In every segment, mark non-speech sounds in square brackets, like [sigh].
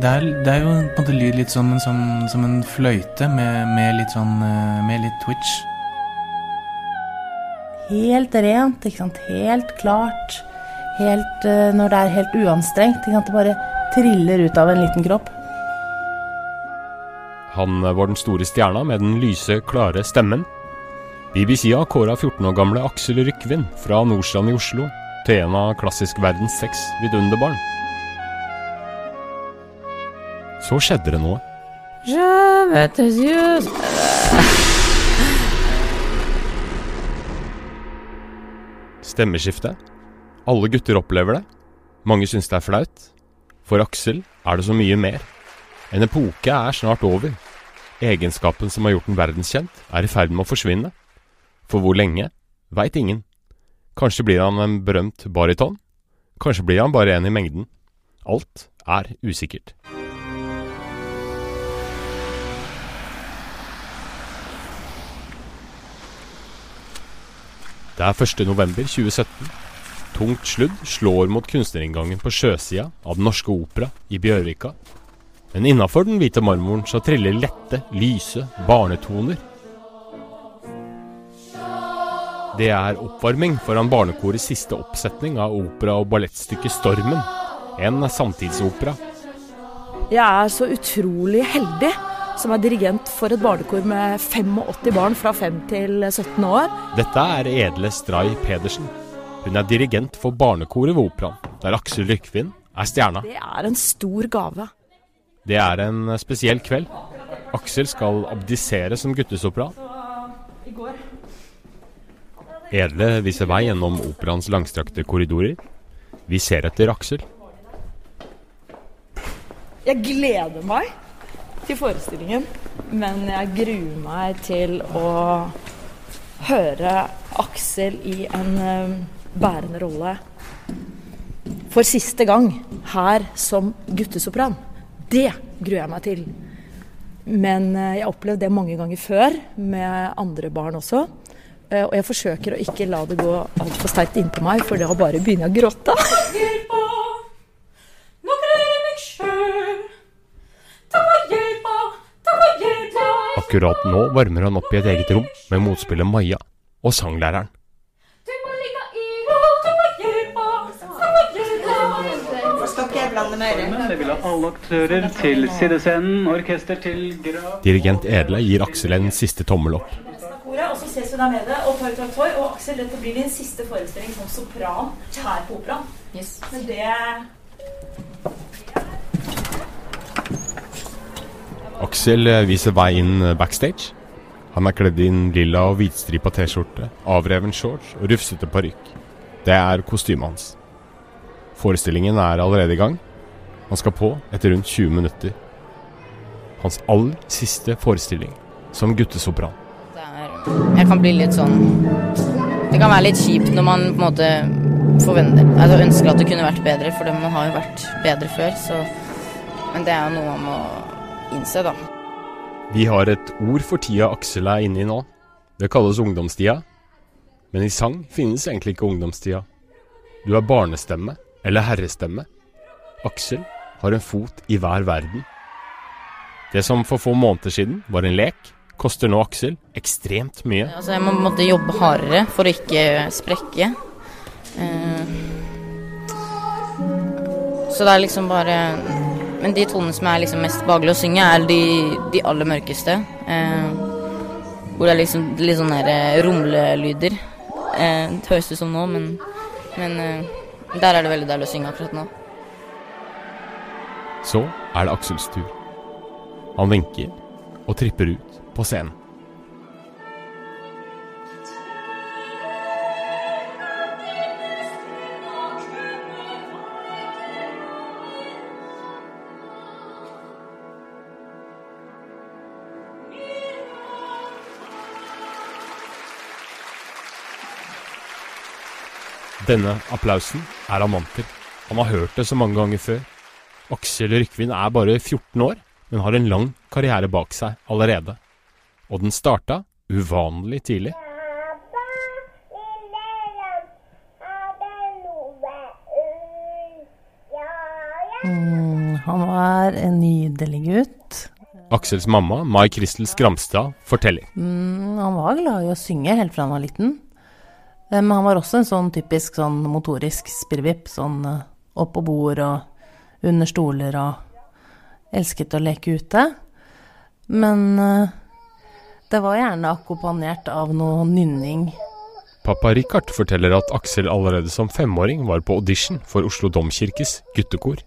Det er, det er jo på en måte lyd litt som en, som, som en fløyte med, med, litt sånn eh, Med litt twitch. Helt rent, ikke sant. Helt klart. Helt uh, Når det er helt uanstrengt. Ikke sant? Det bare triller ut av en liten kropp. Han var den store stjerna med den lyse, klare stemmen. BBC har kåra 14 år gamle Aksel Rykvin fra Nordstrand i Oslo til en av klassisk verdens seks vidunderbarn. Så skjedde det noe. Stemmeskifte. Alle gutter opplever det. Mange syns det er flaut. For Aksel er det så mye mer. En epoke er snart over. Egenskapen som har gjort den verdenskjent, er i ferd med å forsvinne. For hvor lenge, veit ingen. Kanskje blir han en berømt bariton. Kanskje blir han bare en i mengden. Alt er usikkert. Det er 1. november 2017. Tungt sludd slår mot kunstnerinngangen på sjøsida av Den Norske Opera i Bjørvika. Men innafor den hvite marmoren så triller lette, lyse barnetoner. Det er oppvarming foran barnekorets siste oppsetning av opera- og ballettstykket 'Stormen'. En samtidsopera. Jeg er så utrolig heldig som er dirigent for et barnekor med 85 barn fra 5 til 17 år. Dette er Edle Stray Pedersen. Hun er dirigent for barnekoret ved operaen, der Aksel Rykvin er stjerna. Det er en stor gave. Det er en spesiell kveld. Aksel skal abdisere som guttesopran. Edle viser vei gjennom operaens langstrakte korridorer. Vi ser etter Aksel. Jeg gleder meg til forestillingen, men jeg gruer meg til å høre Aksel i en uh, bærende rolle for siste gang her som guttesopran. Det gruer jeg meg til. Men uh, jeg har opplevd det mange ganger før med andre barn også. Uh, og jeg forsøker å ikke la det gå altfor sterkt innpå meg, for da bare begynner jeg å gråte. Akkurat nå varmer han opp i et eget rom med motspillet Maja og sanglæreren. Dirigent Edle gir Aksel en siste tommel opp. Og så ses vi der nede, og toi. Og Aksel, dette blir din siste forestilling som sopran her på operaen. Yes. Men det Aksel viser vei inn backstage. Han er kledd i en lilla og hvitstripa T-skjorte, avreven shorts og rufsete parykk. Det er kostymet hans. Forestillingen er allerede i gang. Han skal på etter rundt 20 minutter. Hans aller siste forestilling som guttesopran. Jeg kan bli litt sånn Det kan være litt kjipt når man på en måte forventer Altså ønsker at det kunne vært bedre, for man har jo vært bedre før, så Men det er jo noe man må innse, da. Vi har et ord for tida Aksel er inne i nå. Det kalles ungdomstida. Men i sang finnes egentlig ikke ungdomstida. Du er barnestemme, eller herrestemme. Aksel har en fot i hver verden. Det som for få måneder siden var en lek, koster nå Aksel ekstremt mye. Altså, jeg må måtte jobbe hardere for å ikke sprekke. Eh, så det er liksom bare Men de tonene som er liksom mest behagelig å synge, er de, de aller mørkeste. Eh, hvor det er liksom litt sånne eh, rumlelyder. Eh, det høres ut som nå, men, men eh, der er det veldig deilig å synge akkurat nå. Så er det Aksels tur. Han vinker og tripper ut på scenen. Denne applausen er han vant til. Han har hørt det så mange ganger før. Aksel Rykvin er bare 14 år, men har en lang karriere bak seg allerede. Og den starta uvanlig tidlig. Mm, han var en nydelig gutt. Aksels mamma, Mai Kristel Skramstad, forteller. Mm, han var glad i å synge helt fra han var liten. Eh, Men han var også en sånn typisk sånn motorisk spirrevipp. Sånn eh, opp på bord og under stoler og elsket å leke ute. Men eh, det var gjerne akkompagnert av noe nynning. Pappa Richard forteller at Aksel allerede som femåring var på audition for Oslo Domkirkes guttekor.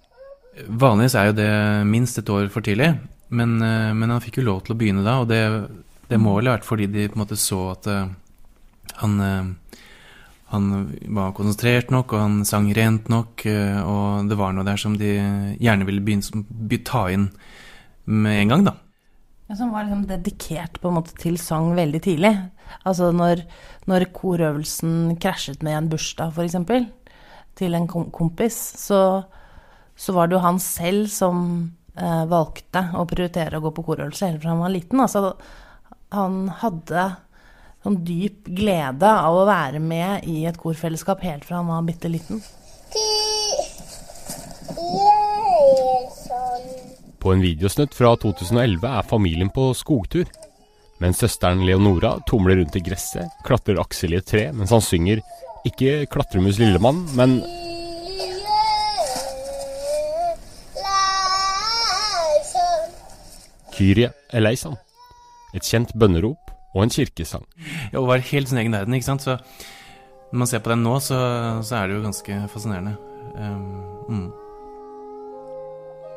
Vanligvis er jo det minst et år for tidlig, men, men han fikk jo lov til å begynne da, og det, det må vel ha vært fordi de på en måte så at han, han var konsentrert nok, og han sang rent nok, eh, og det var noe der som de gjerne ville begynne, å ta inn med en gang, da. Ja, Som var liksom dedikert på en måte til sang veldig tidlig. Altså når, når korøvelsen krasjet med en bursdag, f.eks., til en kompis, så, så var det jo han selv som eh, valgte å prioritere å gå på korøvelse helt fra han var liten. Altså, han hadde sånn dyp glede av å være med i et korfellesskap helt fra han var bitte liten. På en videosnutt fra 2011 er familien på skogtur. Mens søsteren Leonora tumler rundt i gresset, klatrer Aksel i et tre mens han synger ikke 'Klatremus lillemann', men Kyrie eleison. Et kjent bønnerop og en kirkesang. Ja, og var helt sin egen verden, ikke sant. Så når man ser på den nå, så, så er det jo ganske fascinerende. Um, mm.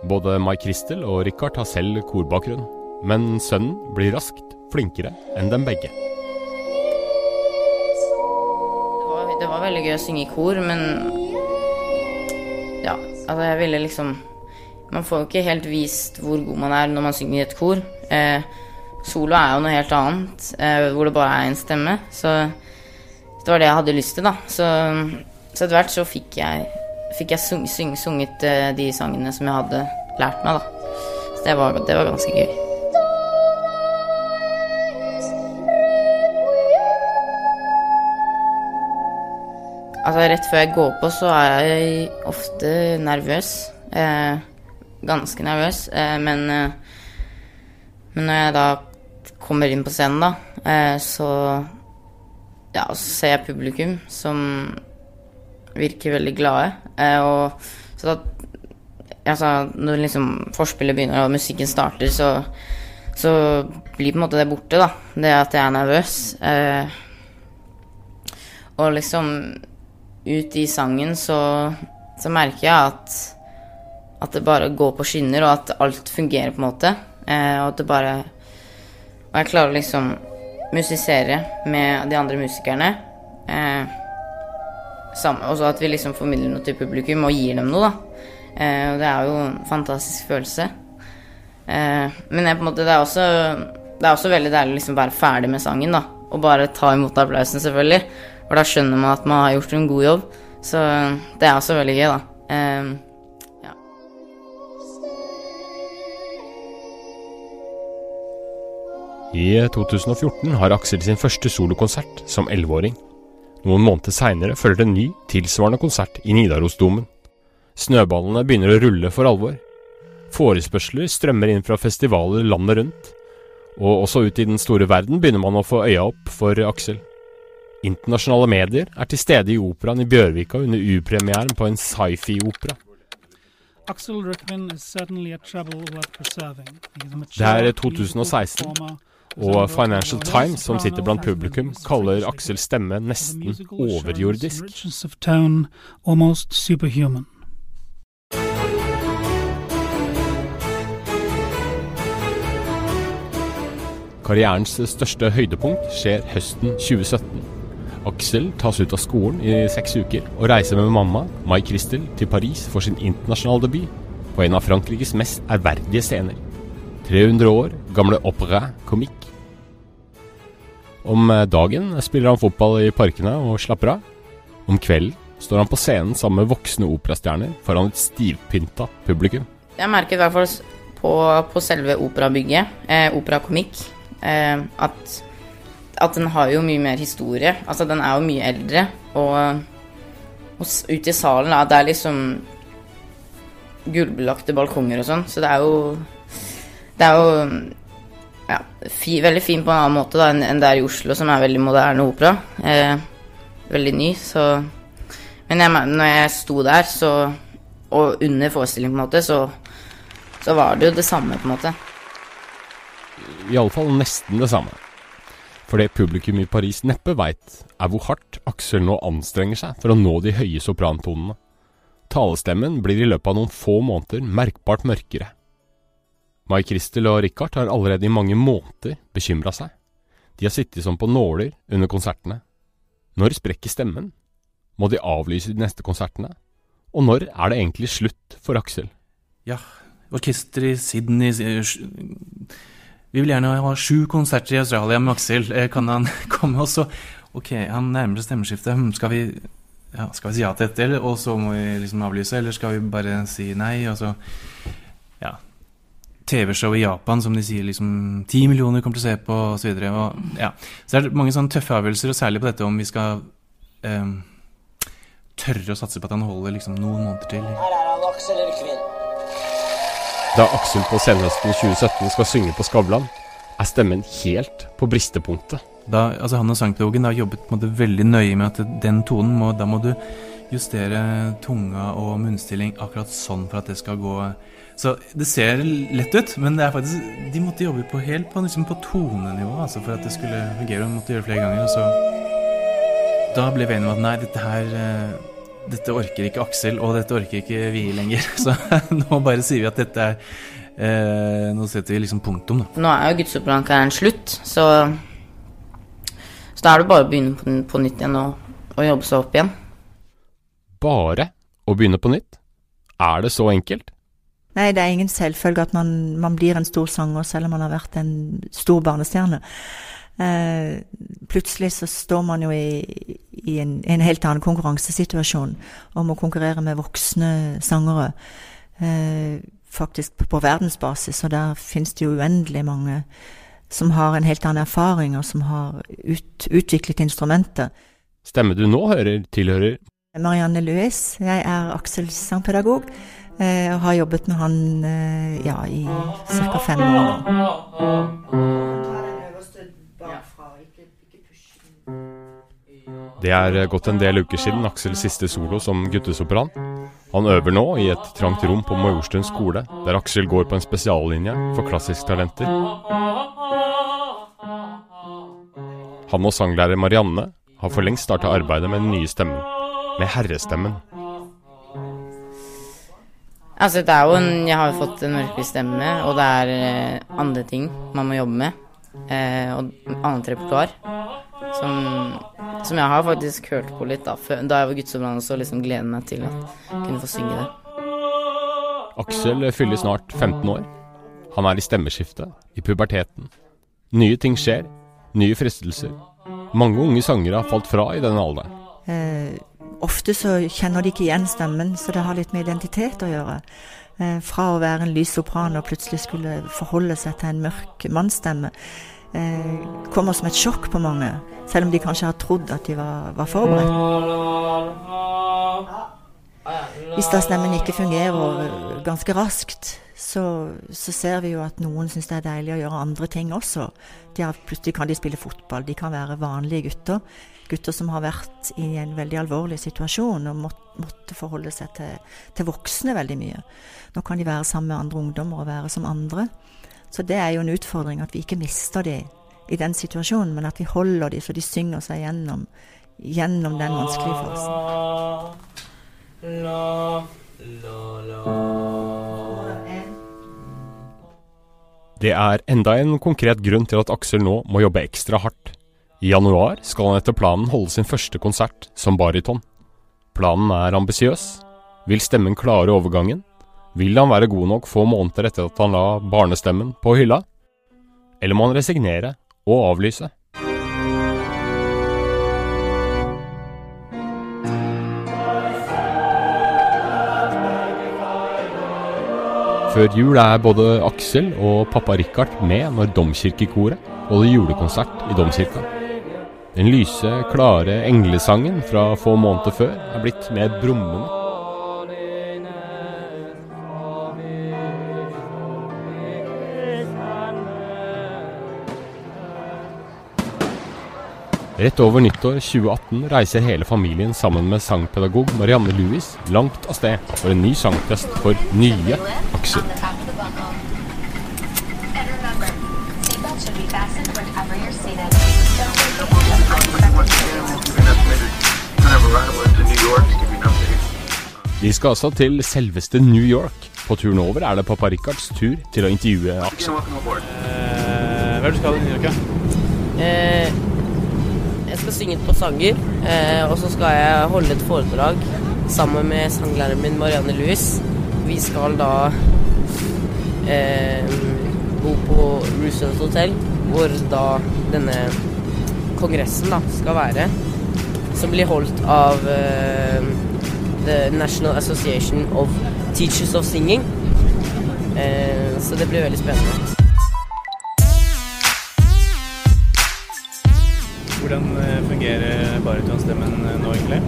Både Mai Kristel og Richard har selv korbakgrunn, men sønnen blir raskt flinkere enn dem begge. Det var, det var veldig gøy å synge i kor, men ja, altså jeg ville liksom Man får jo ikke helt vist hvor god man er når man synger i et kor. Eh, solo er jo noe helt annet, eh, hvor det bare er én stemme. Så det var det jeg hadde lyst til, da. Så, så etter hvert så fikk jeg, fikk jeg sung, sung, sunget eh, de sangene som jeg hadde lært meg, da. Så det var, det var ganske gøy. Altså Rett før jeg går på, så er jeg ofte nervøs. Eh, ganske nervøs. Eh, men, eh, men når jeg da kommer inn på scenen, da, eh, så ja, så ser jeg publikum som virker veldig glade. Eh, og så da altså, Når liksom forspillet begynner og musikken starter, så, så blir på en måte det borte, da. Det at jeg er nervøs. Eh, og liksom ut i sangen så, så merker jeg at at det bare går på skinner, og at alt fungerer, på en måte. Og at det bare Og jeg klarer å liksom musisere med de andre musikerne. Eh, og så at vi liksom formidler noe til publikum og gir dem noe, da. Eh, og det er jo en fantastisk følelse. Eh, men jeg, på en måte, det, er også, det er også veldig deilig å liksom være ferdig med sangen, da. Og bare ta imot applausen, selvfølgelig. For da skjønner man at man har gjort en god jobb. Så det er også veldig gøy, da. Eh, I 2014 har Aksel sin første solokonsert som 11-åring. Noen måneder seinere følger det en ny, tilsvarende konsert i Nidarosdomen. Snøballene begynner å rulle for alvor. Forespørsler strømmer inn fra festivaler landet rundt. Og også ut i den store verden begynner man å få øya opp for Aksel. Internasjonale medier er til stede i operaen i Bjørvika under U-premieren på en sci-fi-opera. Det er 2016, performer, Og Financial Times, som sitter blant publikum, kaller Aksels stemme nesten overjordisk. Karrierens største høydepunkt skjer høsten 2017. Aksel tas ut av skolen i seks uker og reiser med mamma, Mai Kristel, til Paris for sin internasjonale debut på en av Frankrikes mest ærverdige scener. 300 år gamle opera-komikk. Om eh, dagen spiller han fotball i parkene og slapper av. Om kvelden står han på scenen sammen med voksne operastjerner foran et stivpynta publikum. Jeg merker i hvert fall på, på selve operabygget, eh, operakomikk, eh, at, at den har jo mye mer historie. Altså, den er jo mye eldre, og, og ute i salen, da, det er liksom gullbelagte balkonger og sånn, så det er jo Det er jo ja, fi, veldig fint på en annen måte enn en det er i Oslo, som er veldig moderne opera. Eh, veldig ny, så Men jeg, når jeg sto der, så Og under forestillingen, på en måte, så, så var det jo det samme, på en måte. Iallfall nesten det samme. For det publikum i Paris neppe veit, er hvor hardt Aksel nå anstrenger seg for å nå de høye soprantonene. Talestemmen blir i løpet av noen få måneder merkbart mørkere. Mai Kristel og Richard har allerede i mange måneder bekymra seg. De har sittet som på nåler under konsertene. Når sprekker stemmen? Må de avlyse de neste konsertene? Og når er det egentlig slutt for Aksel? Ja, orkester i Sydney eh, Vi vil gjerne ha sju konserter i Australia med Aksel. Eh, Kan han [laughs] komme også? Ok, han nærmer seg stemmeskiftet. Hm, Skal vi, ja, skal vi si ja til dette, eller, og så må vi liksom avlyse? Eller skal vi bare si nei, og så Ja. TV-show i Japan som de sier liksom ti millioner kommer til å se på, og så videre. Og, ja. Så det er mange sånne tøffe avgjørelser, og særlig på dette om vi skal eh, tørre å satse på at han holder liksom noen måneder til. Da Aksel på senhøsten 2017 skal synge på Skavlan, er stemmen helt på bristepunktet. Da, altså han og sangpedagogen har jobbet på en måte veldig nøye med at den tonen må, da må du justere tunga og munnstilling akkurat sånn for at det skal gå Så det ser lett ut, men det er faktisk de måtte jobbe på helt på, liksom på tonenivå altså for at det skulle fungere. og måtte gjøre flere ganger. Og så da ble vi enige om at nei, dette her eh, dette orker ikke Aksel, og dette orker ikke vi lenger. [laughs] Så [laughs] nå bare sier vi at dette er eh, Nå setter vi liksom punktum, da. Nå er jo gudsoppdragskarrieren slutt, så Så da er det bare å begynne på, på nytt igjen og, og jobbe seg opp igjen. Bare å begynne på nytt? Er det så enkelt? Nei, det er ingen selvfølge at man, man blir en stor sanger selv om man har vært en stor barnestjerne. Eh, plutselig så står man jo i, i en, en helt annen konkurransesituasjon om å konkurrere med voksne sangere. Eh, faktisk på, på verdensbasis, og der finnes det jo uendelig mange som har en helt annen erfaring, og som har ut, utviklet instrumenter. Stemmen du nå hører, tilhører Marianne Louis. Jeg er Aksels sangpedagog eh, og har jobbet med han eh, ja, i ca. fem år. Det er gått en del uker siden Aksels siste solo som guttesopran. Han øver nå i et trangt rom på Majorstuen skole, der Aksel går på en spesiallinje for klassisktalenter. Han og sanglærer Marianne har for lengst starta arbeidet med den nye stemmen, med herrestemmen. Altså, det er jo en Jeg har jo fått en mørkere stemme, og det er eh, andre ting man må jobbe med. Eh, og annet repertoar. Som, som jeg har faktisk hørt på litt da, før, da jeg var gudsoppdrag også, og liksom gleder meg til å kunne få synge det. Aksel fyller snart 15 år. Han er i stemmeskiftet, i puberteten. Nye ting skjer, nye fristelser. Mange unge sangere har falt fra i denne alderen. Eh, ofte så kjenner de ikke igjen stemmen, så det har litt med identitet å gjøre. Eh, fra å være en lys sopran og plutselig skulle forholde seg til en mørk mannsstemme, eh, kommer som et sjokk på mange. Selv om de kanskje har trodd at de var, var forberedt. Hvis da stemmen ikke fungerer ganske raskt, så, så ser vi jo at noen syns det er deilig å gjøre andre ting også. De har, plutselig kan de spille fotball, de kan være vanlige gutter. Gutter som har vært i en veldig alvorlig situasjon og måtte, måtte forholde seg til, til voksne veldig mye. Nå kan de være sammen med andre ungdommer og være som andre. Så det er jo en utfordring at vi ikke mister de i den situasjonen, men at vi holder de så de synger seg gjennom, gjennom den vanskelige fasen. Det er enda en konkret grunn til at Aksel nå må jobbe ekstra hardt. I januar skal han etter planen holde sin første konsert som bariton. Planen er ambisiøs. Vil stemmen klare overgangen? Vil han være god nok få måneder etter at han la barnestemmen på hylla? Eller må han resignere og avlyse? Før jul er både Aksel og pappa Richard med når Domkirkekoret holder julekonsert i Domkirka. Den lyse, klare englesangen fra få måneder før er blitt mer brummende. Rett over nyttår 2018 reiser hele familien sammen med sangpedagog Marianne Louis langt av sted for en ny sangfest for nye aksjer. And remember, seatbelts should be fastened wherever you're seated. Don't take your vi skal altså til selveste New York. På turen over er det pappa Rikards tur til å intervjue Aksel. Eh, hva er det du skal i New York, da? Eh, jeg skal synge et par sanger, eh, og så skal jeg holde et foredrag sammen med sanglæreren min Marianne Louis. Vi skal da eh, bo på Roosevelt Hotel, hvor da denne kongressen da skal være. Som blir holdt av uh, The National Association of Teachers of Singing. Uh, så det blir veldig spennende. Hvordan eh, fungerer baritonstemmen nå, egentlig?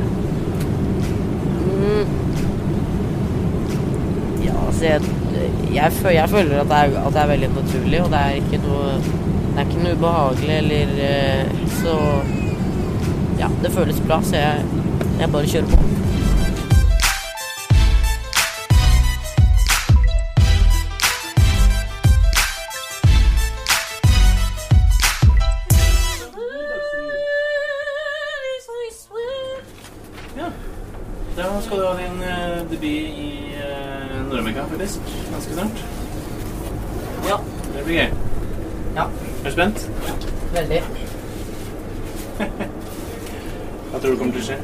Mm. Ja, altså jeg, jeg, jeg føler at det, er, at det er veldig naturlig, og det er ikke noe Det er ikke noe ubehagelig eller eh, Så ja, det føles bra, så jeg, jeg bare kjører på. Da skal du ha din eh, debut i uh, Nord-Amerika, faktisk. Ganske snart. Ja. Det blir gøy. Ja. Er du spent? Veldig. Hva tror du kommer til å skje?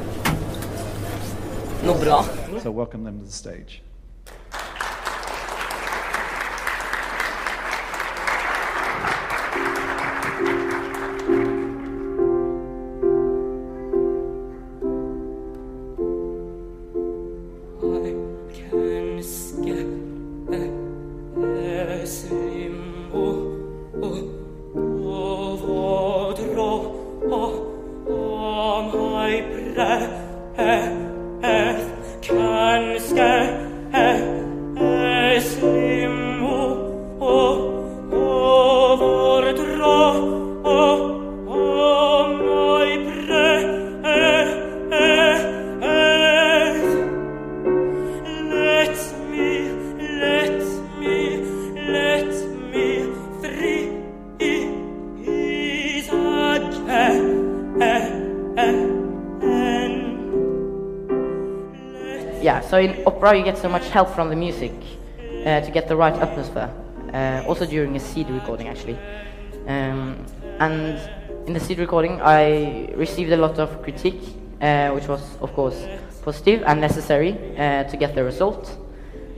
Noe bra. So welcome them to the stage. You get so much help from the music uh, to get the right atmosphere. Uh, also during a seed recording, actually. Um, and in the seed recording, I received a lot of critique, uh, which was, of course, positive and necessary uh, to get the result.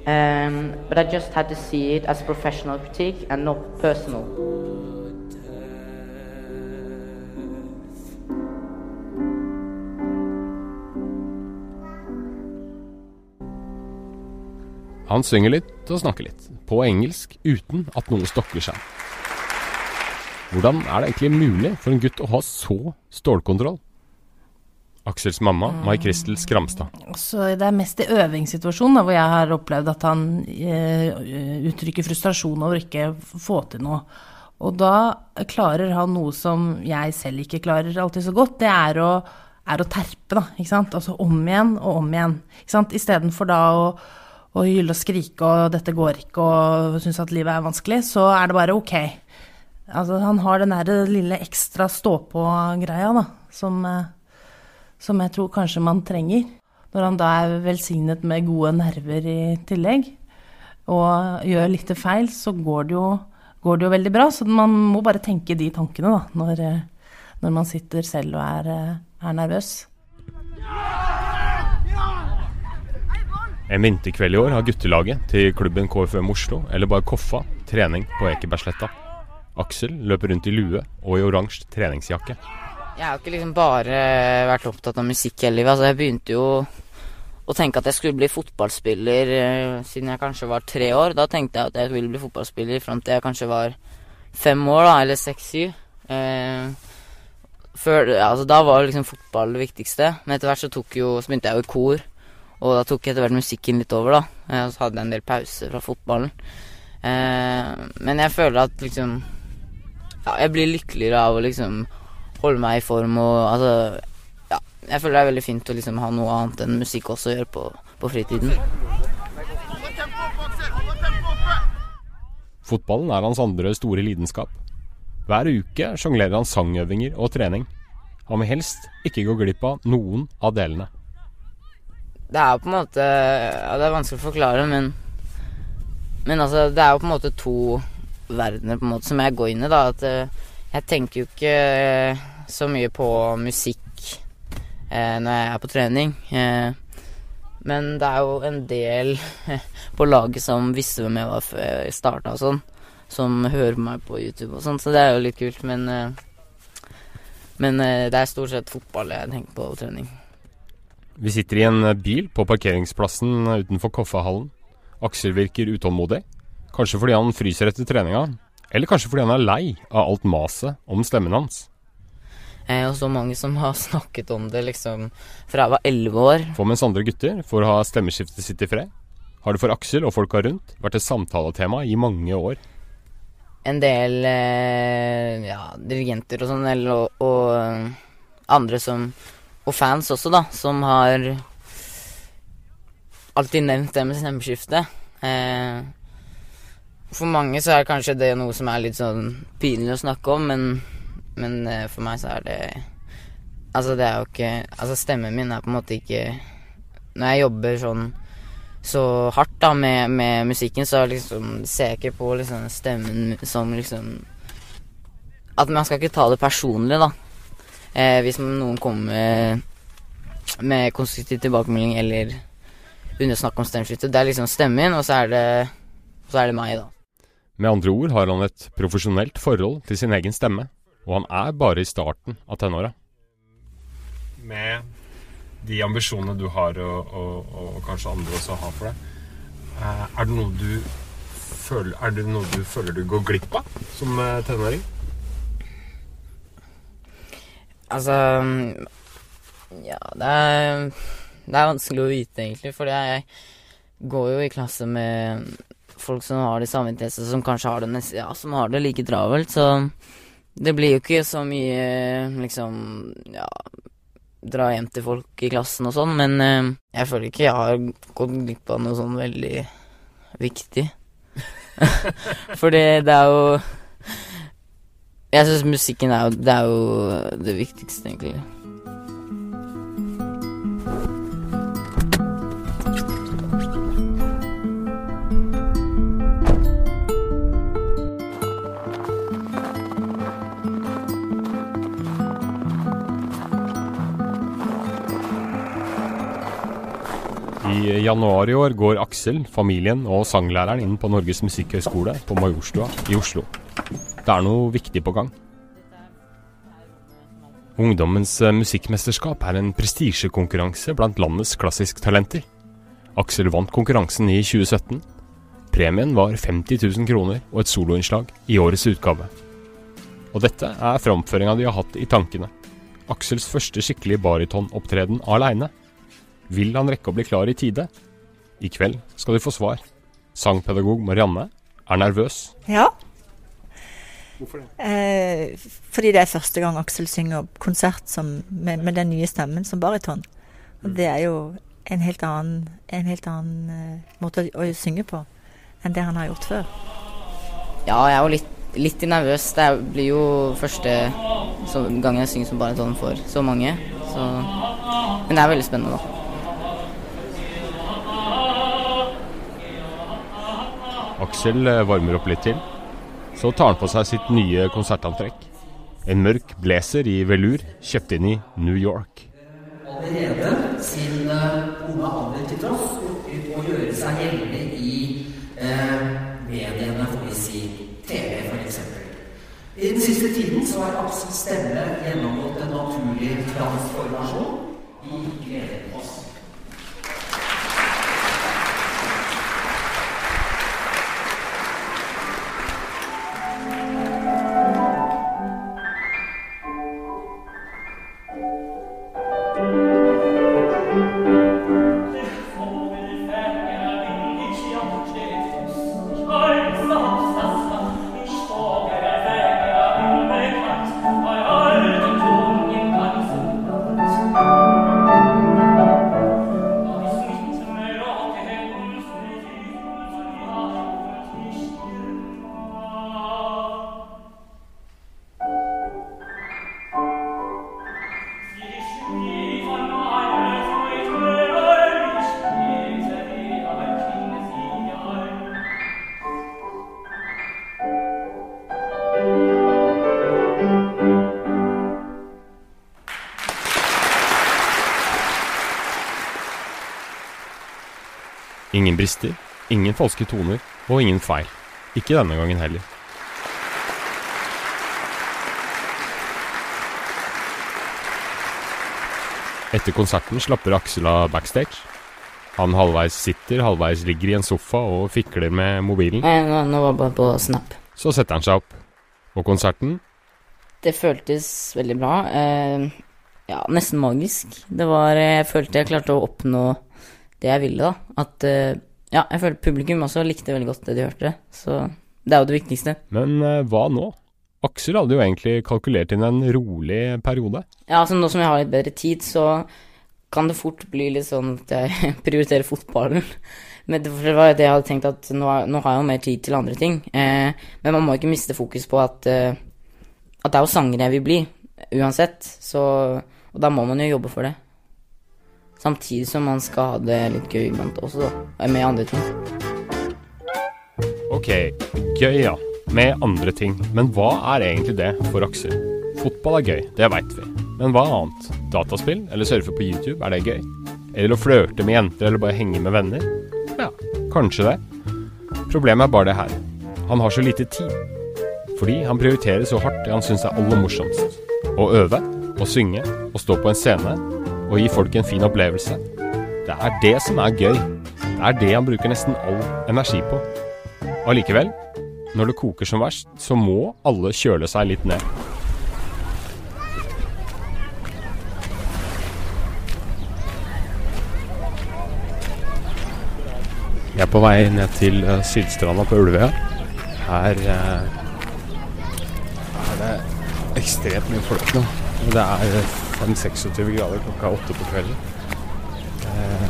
Um, but I just had to see it as professional critique and not personal. Han synger litt og snakker litt, på engelsk uten at noe stokker seg. Hvordan er det egentlig mulig for en gutt å ha så stålkontroll? Aksels mamma, Mai Kristel Skramstad. Så det er mest i øvingssituasjonen da, hvor jeg har opplevd at han eh, uttrykker frustrasjon over ikke å få til noe. Og da klarer han noe som jeg selv ikke klarer alltid så godt. Det er å, er å terpe, da. Ikke sant? Altså om igjen og om igjen. Ikke sant? Istedenfor da å, å hylle og skrike og 'dette går ikke' og synes at livet er vanskelig, så er det bare ok. Altså han har den der lille ekstra stå-på-greia, da, som eh, som jeg tror kanskje man trenger. Når han da er velsignet med gode nerver i tillegg, og gjør litt feil, så går det jo, går det jo veldig bra. Så man må bare tenke de tankene da, når, eh, når man sitter selv og er, eh, er nervøs. En vinterkveld i år har guttelaget til klubben KFUM Oslo, eller bare Koffa, trening på Ekebergsletta. Aksel løper rundt i lue og i oransje treningsjakke. Jeg har ikke liksom bare vært opptatt av musikk hele livet. Altså, jeg begynte jo å tenke at jeg skulle bli fotballspiller eh, siden jeg kanskje var tre år. Da tenkte jeg at jeg ville bli fotballspiller fram til jeg kanskje var fem år, da, eller seks-syv. Eh, altså, da var liksom fotball det viktigste. Men etter hvert så, jo, så begynte jeg jo i kor, og da tok etter hvert musikken litt over, da. Eh, og så hadde jeg en del pauser fra fotballen. Eh, men jeg føler at liksom Ja, jeg blir lykkeligere av å liksom holde meg i form og altså Ja, jeg føler det er veldig fint å liksom ha noe annet enn musikk også å gjøre på, på fritiden. Fotballen er hans andre store lidenskap. Hver uke sjonglerer han sangøvinger og trening. Han vil helst ikke gå glipp av noen av delene. Det er jo på en måte Ja, det er vanskelig å forklare, men Men altså, det er jo på en måte to verdener på en måte som jeg går inn i, da. At eh, jeg tenker jo ikke eh, så mye på musikk eh, når jeg er på trening. Eh, men det er jo en del [laughs] på laget som visste hvem jeg var før jeg starta og sånn. Som hører meg på YouTube og sånn, så det er jo litt kult. Men, eh, men det er stort sett fotball jeg tenker på trening. Vi sitter i en bil på parkeringsplassen utenfor Koffahallen. Aksel virker utålmodig. Kanskje fordi han fryser etter treninga. Eller kanskje fordi han er lei av alt maset om stemmen hans. Eh, og så mange som har [laughs] snakket om det liksom fra jeg var elleve år. For mens andre gutter får ha stemmeskiftet sitt i fred, har det for Aksel og folka rundt vært et samtaletema i mange år. En del eh, ja, dirigenter og sånn, og, og andre som Og fans også, da, som har alltid nevnt det med stemmeskifte. Eh, for mange så er kanskje det noe som er litt sånn pinlig å snakke om, men, men eh, for meg så er det Altså, det er jo ikke Altså, stemmen min er på en måte ikke Når jeg jobber sånn så hardt da med, med musikken, så liksom ser jeg ikke på liksom stemmen som liksom At man skal ikke ta det personlig, da. Eh, hvis noen kommer med, med konstruktiv tilbakemelding eller begynner å snakke om stemmeskifte. Det er liksom stemmen og så er det, så er det meg, da. Med andre ord har han et profesjonelt forhold til sin egen stemme, og han er bare i starten av tenåra. Med de ambisjonene du har, og, og, og kanskje andre også har for deg, eh, er det noe du føler, er det noe du føler du går glipp av som eh, tenåring? Altså Ja, det er, det er vanskelig å vite, egentlig, fordi jeg går jo i klasse med folk som har de samme interessene, som kanskje har det, nest, ja, som har det like travelt, så det blir jo ikke så mye liksom Ja, dra hjem til folk i klassen og sånn, men eh, jeg føler ikke jeg har gått glipp av noe sånn veldig viktig. [laughs] Fordi det er jo Jeg syns musikken er jo det, er jo det viktigste, egentlig. I januar i år går Aksel, familien og sanglæreren inn på Norges musikkhøgskole på Majorstua i Oslo. Det er noe viktig på gang. Ungdommens eh, musikkmesterskap er en prestisjekonkurranse blant landets klassisktalenter. Aksel vant konkurransen i 2017. Premien var 50 000 kroner og et soloinnslag i årets utgave. Og dette er framføringa de har hatt i tankene. Aksels første skikkelige baritonopptreden aleine. Vil han rekke å bli klar i tide? I kveld skal de få svar. Sangpedagog Marianne er nervøs. Ja. Hvorfor det? Eh, fordi det er første gang Aksel synger konsert som, med, med den nye stemmen som bariton. Og det er jo en helt annen, en helt annen uh, måte å, å synge på enn det han har gjort før. Ja, jeg er jo litt, litt nervøs. Det er- blir jo første gang jeg synger som bariton for så mange. Så. Men det er veldig spennende, da. Aksel eh, varmer opp litt til. Så tar han på seg sitt nye konsertantrekk. En mørk blazer i velur, kjøpt inn i New York. allerede sin uh, unge alder til tross å gjøre seg gjeldende i eh, mediene, får vi si TV f.eks. I den siste tiden så har Aksels stemme gjennomgått en naturlig transformasjon. Vi gleder Ingen brister, ingen falske toner og ingen feil. Ikke denne gangen heller. Etter konserten slapper Aksel av backstage. Han halvveis sitter, halvveis ligger i en sofa og fikler med mobilen. Nei, nå, nå var det bare på Snap. Så setter han seg opp. Og konserten? Det føltes veldig bra. Eh, ja, nesten magisk. Det var Jeg følte jeg klarte å oppnå det jeg ville, da. At eh, Ja, jeg føler publikum også likte veldig godt det de hørte. Så det er jo det viktigste. Men uh, hva nå? Aksel hadde jo egentlig kalkulert inn en rolig periode. Ja, altså nå som jeg har litt bedre tid, så kan det fort bli litt sånn at jeg [laughs] prioriterer fotballen. Men det var jo det jeg hadde tenkt, at nå, nå har jeg jo mer tid til andre ting. Eh, men man må ikke miste fokus på at, eh, at det er jo sanger jeg vil bli, uansett. Så, og da må man jo jobbe for det. Samtidig som man skal ha det litt gøy iblant også, da. Med andre ting. Ok, gøy ja. Med andre ting. Men hva er egentlig det for Aksel? Fotball er gøy, det veit vi. Men hva annet? Dataspill eller surfe på YouTube, er det gøy? Eller å flørte med jenter eller bare henge med venner? Ja, kanskje det. Problemet er bare det her. Han har så lite tid. Fordi han prioriterer så hardt det han syns er aller morsomst. Å øve, å synge, å stå på en scene og gi folk en fin opplevelse. Det er det som er gøy. Det er det han bruker nesten all energi på. Allikevel, når det koker som verst, så må alle kjøle seg litt ned. Jeg er på vei ned til uh, Sydstranda på Ulvøya. Her uh, er det ekstremt mye folk nå. Det er 5-26 grader klokka åtte på kvelden. Eh,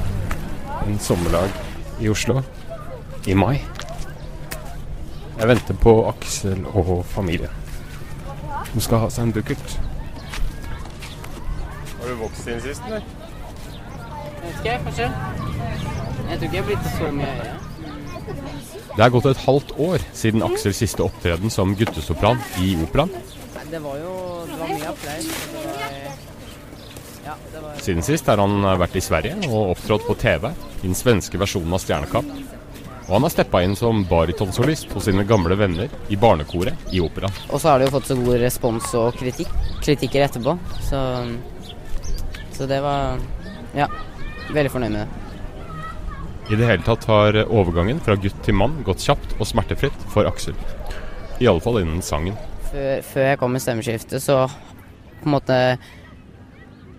en sommerdag i Oslo i mai. Jeg venter på Aksel og familien. De skal ha seg en dukkert. Har du vokst siden sist, eller? Jeg vet ikke, kanskje. Jeg tror ikke jeg har blitt så mye høyere. Det er gått et halvt år siden Aksels siste opptreden som guttesopran i operaen. Det var jo det var mye applaus. Det var, ja, det var Siden sist har han vært i Sverige og opptrådt på TV i den svenske versjonen av Stjernekamp. Og han har steppa inn som baritonsolist hos sine gamle venner i barnekoret i operaen. Og så har det jo fått så god respons og kritikk, kritikker etterpå, så Så det var Ja, veldig fornøyd med det. I det hele tatt har overgangen fra gutt til mann gått kjapt og smertefritt for Aksel. I alle fall innen sangen. Før, før jeg kom med stemmeskiftet, så på en måte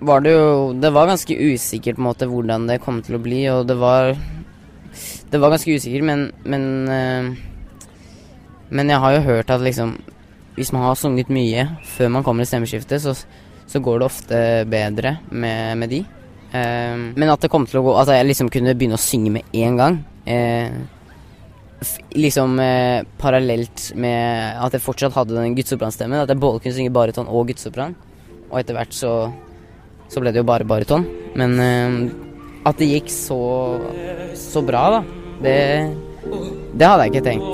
var det jo Det var ganske usikkert på en måte hvordan det kom til å bli, og det var Det var ganske usikkert, men Men, øh, men jeg har jo hørt at liksom Hvis man har sunget mye før man kommer i stemmeskiftet, så, så går det ofte bedre med, med de. Uh, men at det kom til å gå At jeg liksom kunne begynne å synge med en gang. Uh, liksom uh, parallelt med at jeg fortsatt hadde den guttsopranstemmen. At jeg både kunne synge bariton og guttesopran. Og etter hvert så, så ble det jo bare bariton. Men at det gikk så, så bra, da, det, det hadde jeg ikke tenkt.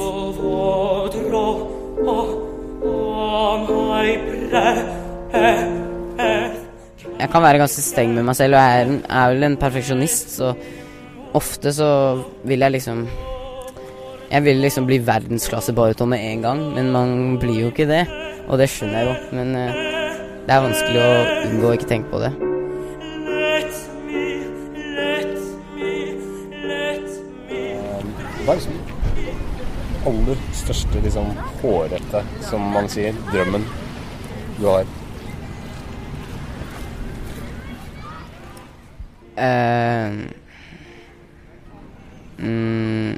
Jeg kan være ganske streng med meg selv, og jeg er, er vel en perfeksjonist, så ofte så vil jeg liksom Jeg vil liksom bli verdensklasse bariton med en gang, men man blir jo ikke det. Og det skjønner jeg jo, men uh, det er vanskelig å unngå å ikke tenke på det. Hva er liksom aller største liksom, hårete, som man sier, drømmen du har? Uh, mm,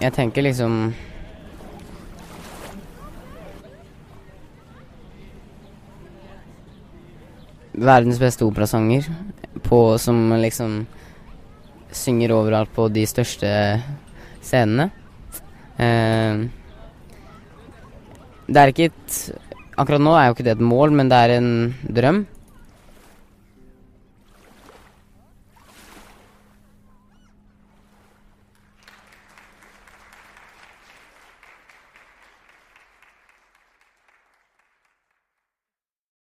jeg tenker liksom Verdens beste operasanger på, som liksom synger overalt på de største scenene. Uh, det er ikke et Akkurat nå er jo ikke det et mål, men det er en drøm.